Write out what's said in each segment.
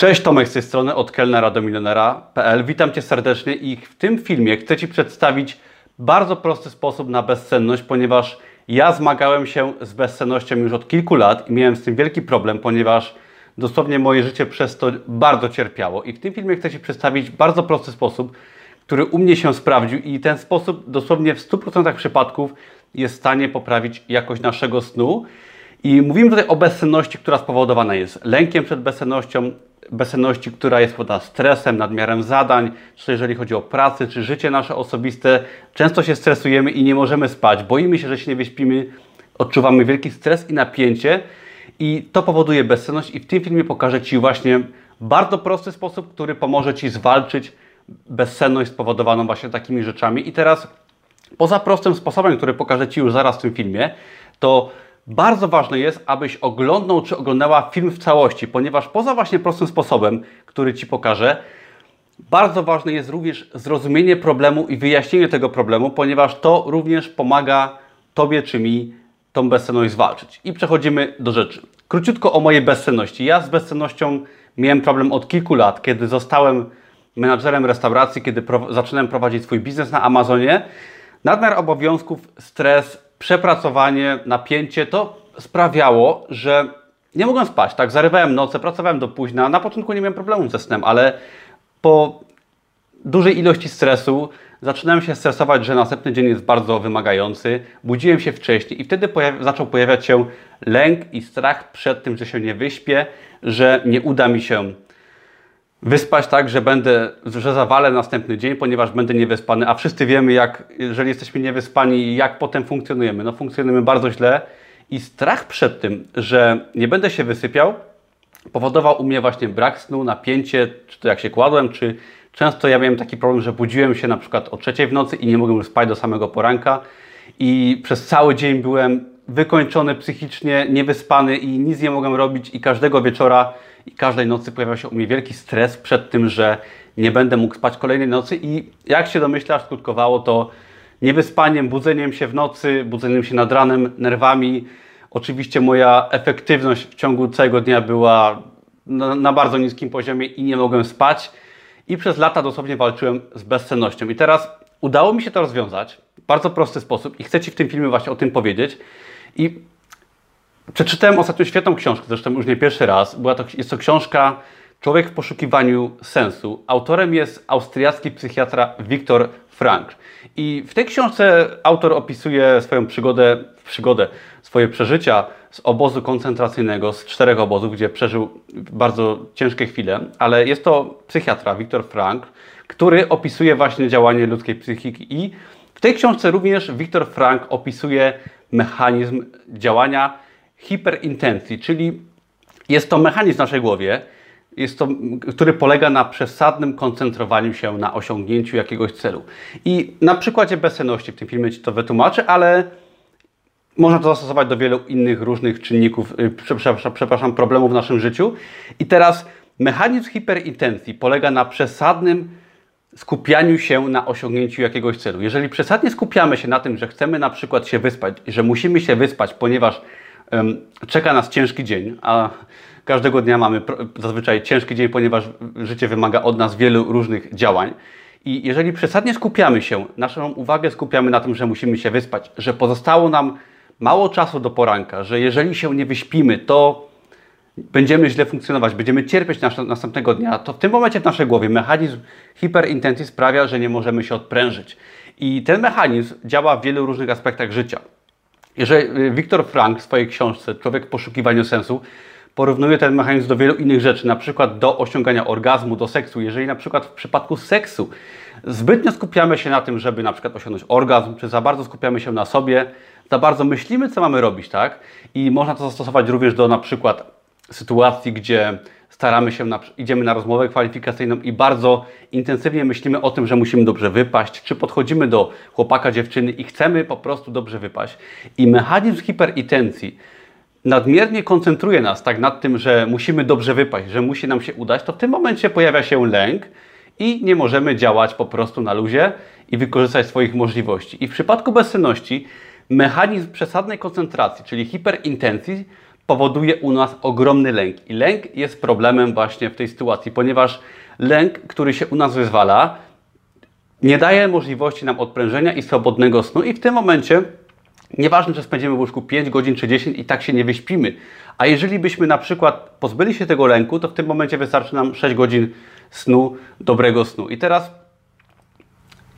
Cześć, Tomek z tej strony, od kelnera do milionera.pl. Witam Cię serdecznie i w tym filmie chcę Ci przedstawić bardzo prosty sposób na bezsenność, ponieważ ja zmagałem się z bezsennością już od kilku lat i miałem z tym wielki problem, ponieważ dosłownie moje życie przez to bardzo cierpiało. I w tym filmie chcę Ci przedstawić bardzo prosty sposób, który u mnie się sprawdził i ten sposób dosłownie w 100% przypadków jest w stanie poprawić jakość naszego snu. I mówimy tutaj o bezsenności, która spowodowana jest lękiem przed bezsennością, bezsenności, która jest poda stresem, nadmiarem zadań, czy jeżeli chodzi o pracę, czy życie nasze osobiste. Często się stresujemy i nie możemy spać, boimy się, że się nie wyśpimy, odczuwamy wielki stres i napięcie i to powoduje bezsenność i w tym filmie pokażę Ci właśnie bardzo prosty sposób, który pomoże Ci zwalczyć bezsenność spowodowaną właśnie takimi rzeczami. I teraz poza prostym sposobem, który pokażę Ci już zaraz w tym filmie, to bardzo ważne jest, abyś oglądał czy oglądała film w całości, ponieważ poza właśnie prostym sposobem, który Ci pokażę, bardzo ważne jest również zrozumienie problemu i wyjaśnienie tego problemu, ponieważ to również pomaga Tobie czy mi tą bezsenność zwalczyć. I przechodzimy do rzeczy. Króciutko o mojej bezsenności. Ja z bezsennością miałem problem od kilku lat, kiedy zostałem menadżerem restauracji, kiedy pro zaczynałem prowadzić swój biznes na Amazonie. Nadmiar obowiązków, stres, przepracowanie, napięcie to sprawiało, że nie mogłem spać. Tak, zarywałem noce, pracowałem do późna. Na początku nie miałem problemów ze snem, ale po dużej ilości stresu zaczynałem się stresować, że następny dzień jest bardzo wymagający. Budziłem się wcześniej i wtedy pojawi zaczął pojawiać się lęk i strach przed tym, że się nie wyśpię, że nie uda mi się wyspać tak, że będę, że zawalę następny dzień, ponieważ będę niewyspany, a wszyscy wiemy, jak, jeżeli jesteśmy niewyspani, jak potem funkcjonujemy. No funkcjonujemy bardzo źle i strach przed tym, że nie będę się wysypiał, powodował u mnie właśnie brak snu, napięcie, czy to jak się kładłem, czy często ja miałem taki problem, że budziłem się na przykład o trzeciej w nocy i nie mogłem już spać do samego poranka i przez cały dzień byłem wykończony psychicznie, niewyspany i nic nie mogłem robić i każdego wieczora i każdej nocy pojawia się u mnie wielki stres przed tym, że nie będę mógł spać kolejnej nocy i jak się domyślasz, skutkowało to niewyspaniem, budzeniem się w nocy, budzeniem się nad ranem, nerwami. Oczywiście moja efektywność w ciągu całego dnia była na, na bardzo niskim poziomie i nie mogłem spać. I przez lata dosłownie walczyłem z bezsennością. I teraz udało mi się to rozwiązać w bardzo prosty sposób i chcę Ci w tym filmie właśnie o tym powiedzieć. I Przeczytałem ostatnio świetną książkę, zresztą już nie pierwszy raz. Była to, jest to książka Człowiek w poszukiwaniu sensu. Autorem jest austriacki psychiatra Viktor Frankl. I w tej książce autor opisuje swoją przygodę, przygodę, swoje przeżycia z obozu koncentracyjnego, z czterech obozów, gdzie przeżył bardzo ciężkie chwile, ale jest to psychiatra Viktor Frankl, który opisuje właśnie działanie ludzkiej psychiki i w tej książce również Viktor Frankl opisuje mechanizm działania hiperintencji, czyli jest to mechanizm w naszej głowie, jest to, który polega na przesadnym koncentrowaniu się na osiągnięciu jakiegoś celu. I na przykładzie bezsenności w tym filmie Ci to wytłumaczę, ale można to zastosować do wielu innych różnych czynników, y, przepraszam, problemów w naszym życiu. I teraz mechanizm hiperintencji polega na przesadnym skupianiu się na osiągnięciu jakiegoś celu. Jeżeli przesadnie skupiamy się na tym, że chcemy na przykład się wyspać, że musimy się wyspać, ponieważ czeka nas ciężki dzień, a każdego dnia mamy zazwyczaj ciężki dzień, ponieważ życie wymaga od nas wielu różnych działań. I jeżeli przesadnie skupiamy się, naszą uwagę skupiamy na tym, że musimy się wyspać, że pozostało nam mało czasu do poranka, że jeżeli się nie wyśpimy, to będziemy źle funkcjonować, będziemy cierpieć następnego dnia, to w tym momencie w naszej głowie mechanizm hiperintencji sprawia, że nie możemy się odprężyć. I ten mechanizm działa w wielu różnych aspektach życia. Jeżeli y, Viktor Frank w swojej książce Człowiek w poszukiwaniu sensu porównuje ten mechanizm do wielu innych rzeczy, na przykład do osiągania orgazmu, do seksu. Jeżeli na przykład w przypadku seksu zbytnio skupiamy się na tym, żeby na przykład osiągnąć orgazm, czy za bardzo skupiamy się na sobie, za bardzo myślimy, co mamy robić, tak? I można to zastosować również do na przykład sytuacji, gdzie staramy się, na, idziemy na rozmowę kwalifikacyjną i bardzo intensywnie myślimy o tym, że musimy dobrze wypaść, czy podchodzimy do chłopaka, dziewczyny i chcemy po prostu dobrze wypaść. I mechanizm hiperintencji nadmiernie koncentruje nas tak nad tym, że musimy dobrze wypaść, że musi nam się udać, to w tym momencie pojawia się lęk i nie możemy działać po prostu na luzie i wykorzystać swoich możliwości. I w przypadku bezsenności mechanizm przesadnej koncentracji, czyli hiperintencji, powoduje u nas ogromny lęk. I lęk jest problemem właśnie w tej sytuacji, ponieważ lęk, który się u nas wyzwala, nie daje możliwości nam odprężenia i swobodnego snu i w tym momencie Nieważne, czy spędzimy w łóżku 5 godzin czy 10 i tak się nie wyśpimy. A jeżeli byśmy na przykład pozbyli się tego lęku, to w tym momencie wystarczy nam 6 godzin snu, dobrego snu. I teraz,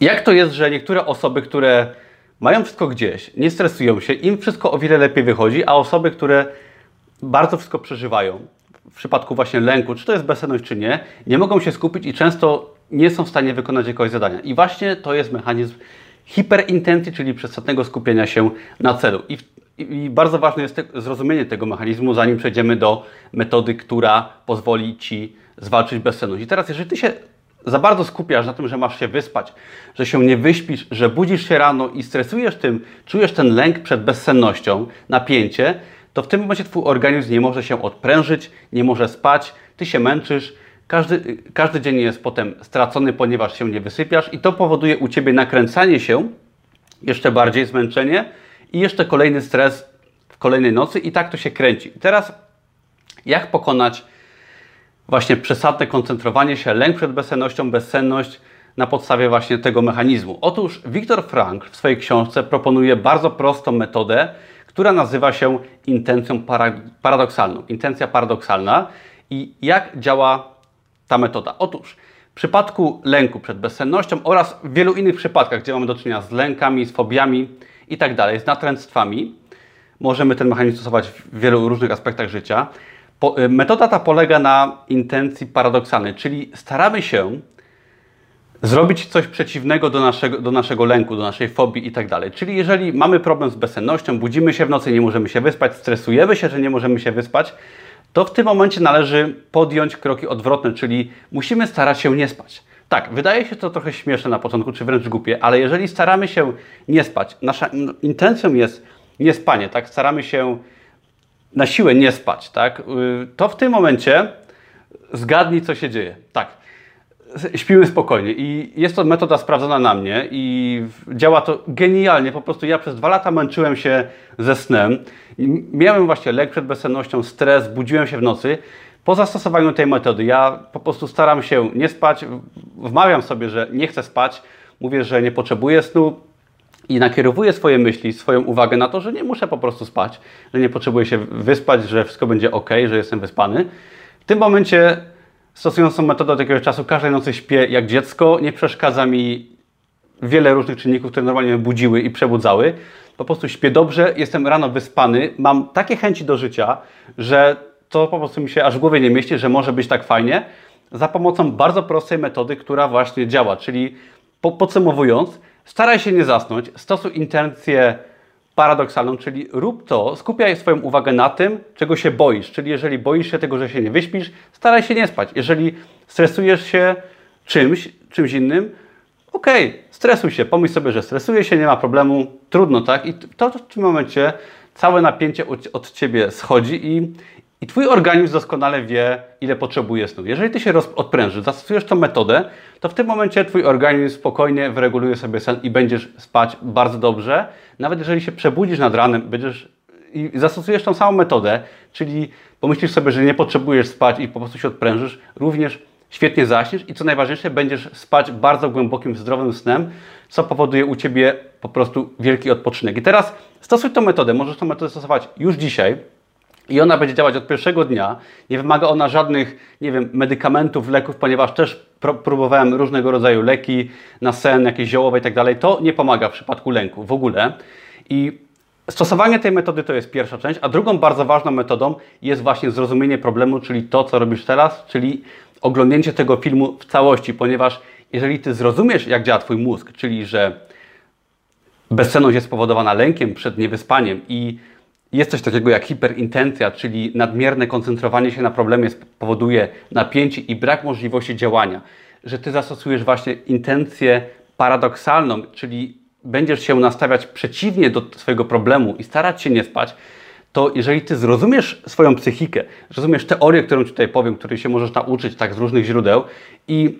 jak to jest, że niektóre osoby, które mają wszystko gdzieś, nie stresują się, im wszystko o wiele lepiej wychodzi, a osoby, które bardzo wszystko przeżywają, w przypadku właśnie lęku, czy to jest bezsenność, czy nie, nie mogą się skupić i często nie są w stanie wykonać jakiegoś zadania. I właśnie to jest mechanizm hiperintencji, czyli przesadnego skupienia się na celu. I, i bardzo ważne jest te, zrozumienie tego mechanizmu, zanim przejdziemy do metody, która pozwoli Ci zwalczyć bezsenność. I teraz, jeżeli Ty się za bardzo skupiasz na tym, że masz się wyspać, że się nie wyśpisz, że budzisz się rano i stresujesz tym, czujesz ten lęk przed bezsennością, napięcie, to w tym momencie Twój organizm nie może się odprężyć, nie może spać, Ty się męczysz, każdy, każdy dzień jest potem stracony, ponieważ się nie wysypiasz i to powoduje u Ciebie nakręcanie się, jeszcze bardziej zmęczenie i jeszcze kolejny stres w kolejnej nocy i tak to się kręci. teraz jak pokonać właśnie przesadne koncentrowanie się, lęk przed bezsennością, bezsenność na podstawie właśnie tego mechanizmu? Otóż Viktor Frank w swojej książce proponuje bardzo prostą metodę, która nazywa się intencją paradoksalną. Intencja paradoksalna i jak działa ta metoda? Otóż w przypadku lęku przed bezsennością oraz w wielu innych przypadkach, gdzie mamy do czynienia z lękami, z fobiami i tak z natręctwami, możemy ten mechanizm stosować w wielu różnych aspektach życia. Y, metoda ta polega na intencji paradoksalnej, czyli staramy się zrobić coś przeciwnego do naszego, do naszego lęku, do naszej fobii i tak dalej. Czyli jeżeli mamy problem z bezsennością, budzimy się w nocy, nie możemy się wyspać, stresujemy się, że nie możemy się wyspać, to w tym momencie należy podjąć kroki odwrotne, czyli musimy starać się nie spać. Tak, wydaje się to trochę śmieszne na początku, czy wręcz głupie, ale jeżeli staramy się nie spać, nasza intencją jest nie spanie, tak, staramy się na siłę nie spać, tak, y, to w tym momencie zgadnij, co się dzieje. Tak, śpimy spokojnie i jest to metoda sprawdzona na mnie i działa to genialnie. Po prostu ja przez dwa lata męczyłem się ze snem. Miałem właśnie lek przed bezsennością, stres, budziłem się w nocy. Po zastosowaniu tej metody ja po prostu staram się nie spać, wmawiam sobie, że nie chcę spać, mówię, że nie potrzebuję snu i nakierowuję swoje myśli, swoją uwagę na to, że nie muszę po prostu spać, że nie potrzebuję się wyspać, że wszystko będzie ok, że jestem wyspany. W tym momencie stosując tą metodę od jakiegoś czasu, każdej nocy śpię jak dziecko, nie przeszkadza mi wiele różnych czynników, które normalnie mnie budziły i przebudzały. Po prostu śpię dobrze, jestem rano wyspany, mam takie chęci do życia, że to po prostu mi się aż w głowie nie mieści, że może być tak fajnie, za pomocą bardzo prostej metody, która właśnie działa. Czyli podsumowując, staraj się nie zasnąć, stosuj intencję paradoksalną, czyli rób to, skupiaj swoją uwagę na tym, czego się boisz. Czyli jeżeli boisz się tego, że się nie wyśpisz, staraj się nie spać. Jeżeli stresujesz się czymś, czymś innym, okej, okay, stresuj się, pomyśl sobie, że stresuje się, nie ma problemu, trudno, tak? I to w tym momencie całe napięcie od, Ciebie schodzi i, i Twój organizm doskonale wie, ile potrzebuje snu. Jeżeli Ty się odprężysz, zastosujesz tą metodę, to w tym momencie Twój organizm spokojnie wyreguluje sobie sen i będziesz spać bardzo dobrze. Nawet jeżeli się przebudzisz nad ranem, będziesz i zastosujesz tą samą metodę, czyli pomyślisz sobie, że nie potrzebujesz spać i po prostu się odprężysz, również świetnie zaśniesz i co najważniejsze, będziesz spać bardzo głębokim, zdrowym snem, co powoduje u Ciebie po prostu wielki odpoczynek. I teraz stosuj tą metodę, możesz tą metodę stosować już dzisiaj, i ona będzie działać od pierwszego dnia. Nie wymaga ona żadnych, nie wiem, medykamentów, leków, ponieważ też próbowałem różnego rodzaju leki na sen, jakieś ziołowe i tak dalej. To nie pomaga w przypadku lęku w ogóle. I stosowanie tej metody to jest pierwsza część, a drugą bardzo ważną metodą jest właśnie zrozumienie problemu, czyli to, co robisz teraz, czyli oglądnięcie tego filmu w całości, ponieważ jeżeli ty zrozumiesz, jak działa twój mózg, czyli że bezsenność jest spowodowana lękiem przed niewyspaniem i jest coś takiego jak hiperintencja, czyli nadmierne koncentrowanie się na problemie powoduje napięcie i brak możliwości działania. Że ty zastosujesz właśnie intencję paradoksalną, czyli będziesz się nastawiać przeciwnie do swojego problemu i starać się nie spać, to jeżeli ty zrozumiesz swoją psychikę, zrozumiesz teorię, którą tutaj powiem, której się możesz nauczyć tak z różnych źródeł i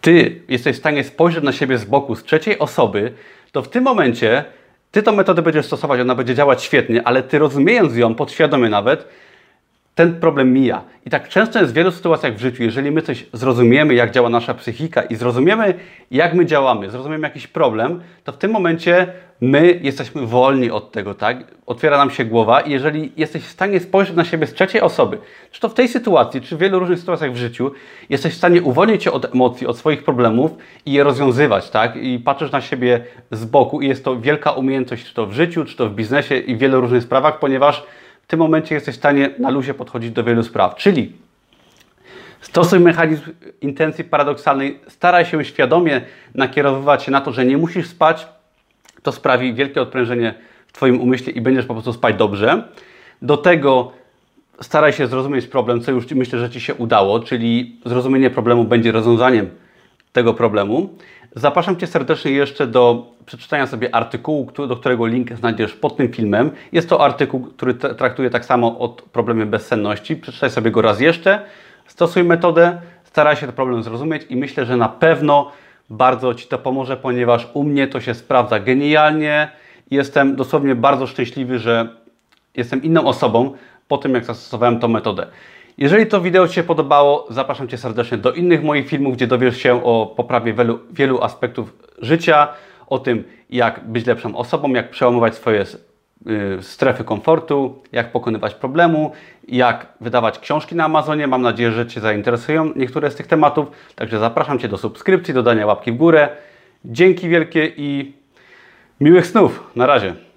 ty jesteś w stanie spojrzeć na siebie z boku, z trzeciej osoby, to w tym momencie Ty tą metodę będziesz stosować, ona będzie działać świetnie, ale ty rozumiejąc ją, podświadomie nawet, ten problem mija. I tak często jest w wielu sytuacjach w życiu, jeżeli my coś zrozumiemy, jak działa nasza psychika i zrozumiemy, jak my działamy, zrozumiemy jakiś problem, to w tym momencie my jesteśmy wolni od tego, tak? Otwiera nam się głowa i jeżeli jesteś w stanie spojrzeć na siebie z trzeciej osoby, czy to w tej sytuacji, czy w wielu różnych sytuacjach w życiu, jesteś w stanie uwolnić się od emocji, od swoich problemów i je rozwiązywać, tak? I patrzysz na siebie z boku i jest to wielka umiejętność, czy to w życiu, czy to w biznesie i w wielu różnych sprawach, ponieważ tym momencie jesteś w stanie na luzie podchodzić do wielu spraw. Czyli stosuj mechanizm intencji paradoksalnej, staraj się świadomie nakierowywać się na to, że nie musisz spać. To sprawi wielkie odprężenie w Twoim umyśle i będziesz po prostu spać dobrze. Do tego staraj się zrozumieć problem, co już myślę, że Ci się udało, czyli zrozumienie problemu będzie rozwiązaniem tego problemu. Zapraszam Cię serdecznie jeszcze do przeczytania sobie artykułu, do którego link znajdziesz pod tym filmem. Jest to artykuł, który traktuje tak samo o problemie bezsenności. Przeczytaj sobie go raz jeszcze, stosuj metodę, staraj się ten problem zrozumieć i myślę, że na pewno bardzo Ci to pomoże, ponieważ u mnie to się sprawdza genialnie. Jestem dosłownie bardzo szczęśliwy, że jestem inną osobą po tym, jak zastosowałem tą metodę. Jeżeli to wideo Ci się podobało, zapraszam Cię serdecznie do innych moich filmów, gdzie dowiesz się o poprawie wielu, wielu aspektów życia, o tym, jak być lepszą osobą, jak przełamywać swoje y, strefy komfortu, jak pokonywać problemu, jak wydawać książki na Amazonie. Mam nadzieję, że Cię zainteresują niektóre z tych tematów. Także zapraszam Cię do subskrypcji, do dania łapki w górę. Dzięki wielkie i miłych snów. Na razie.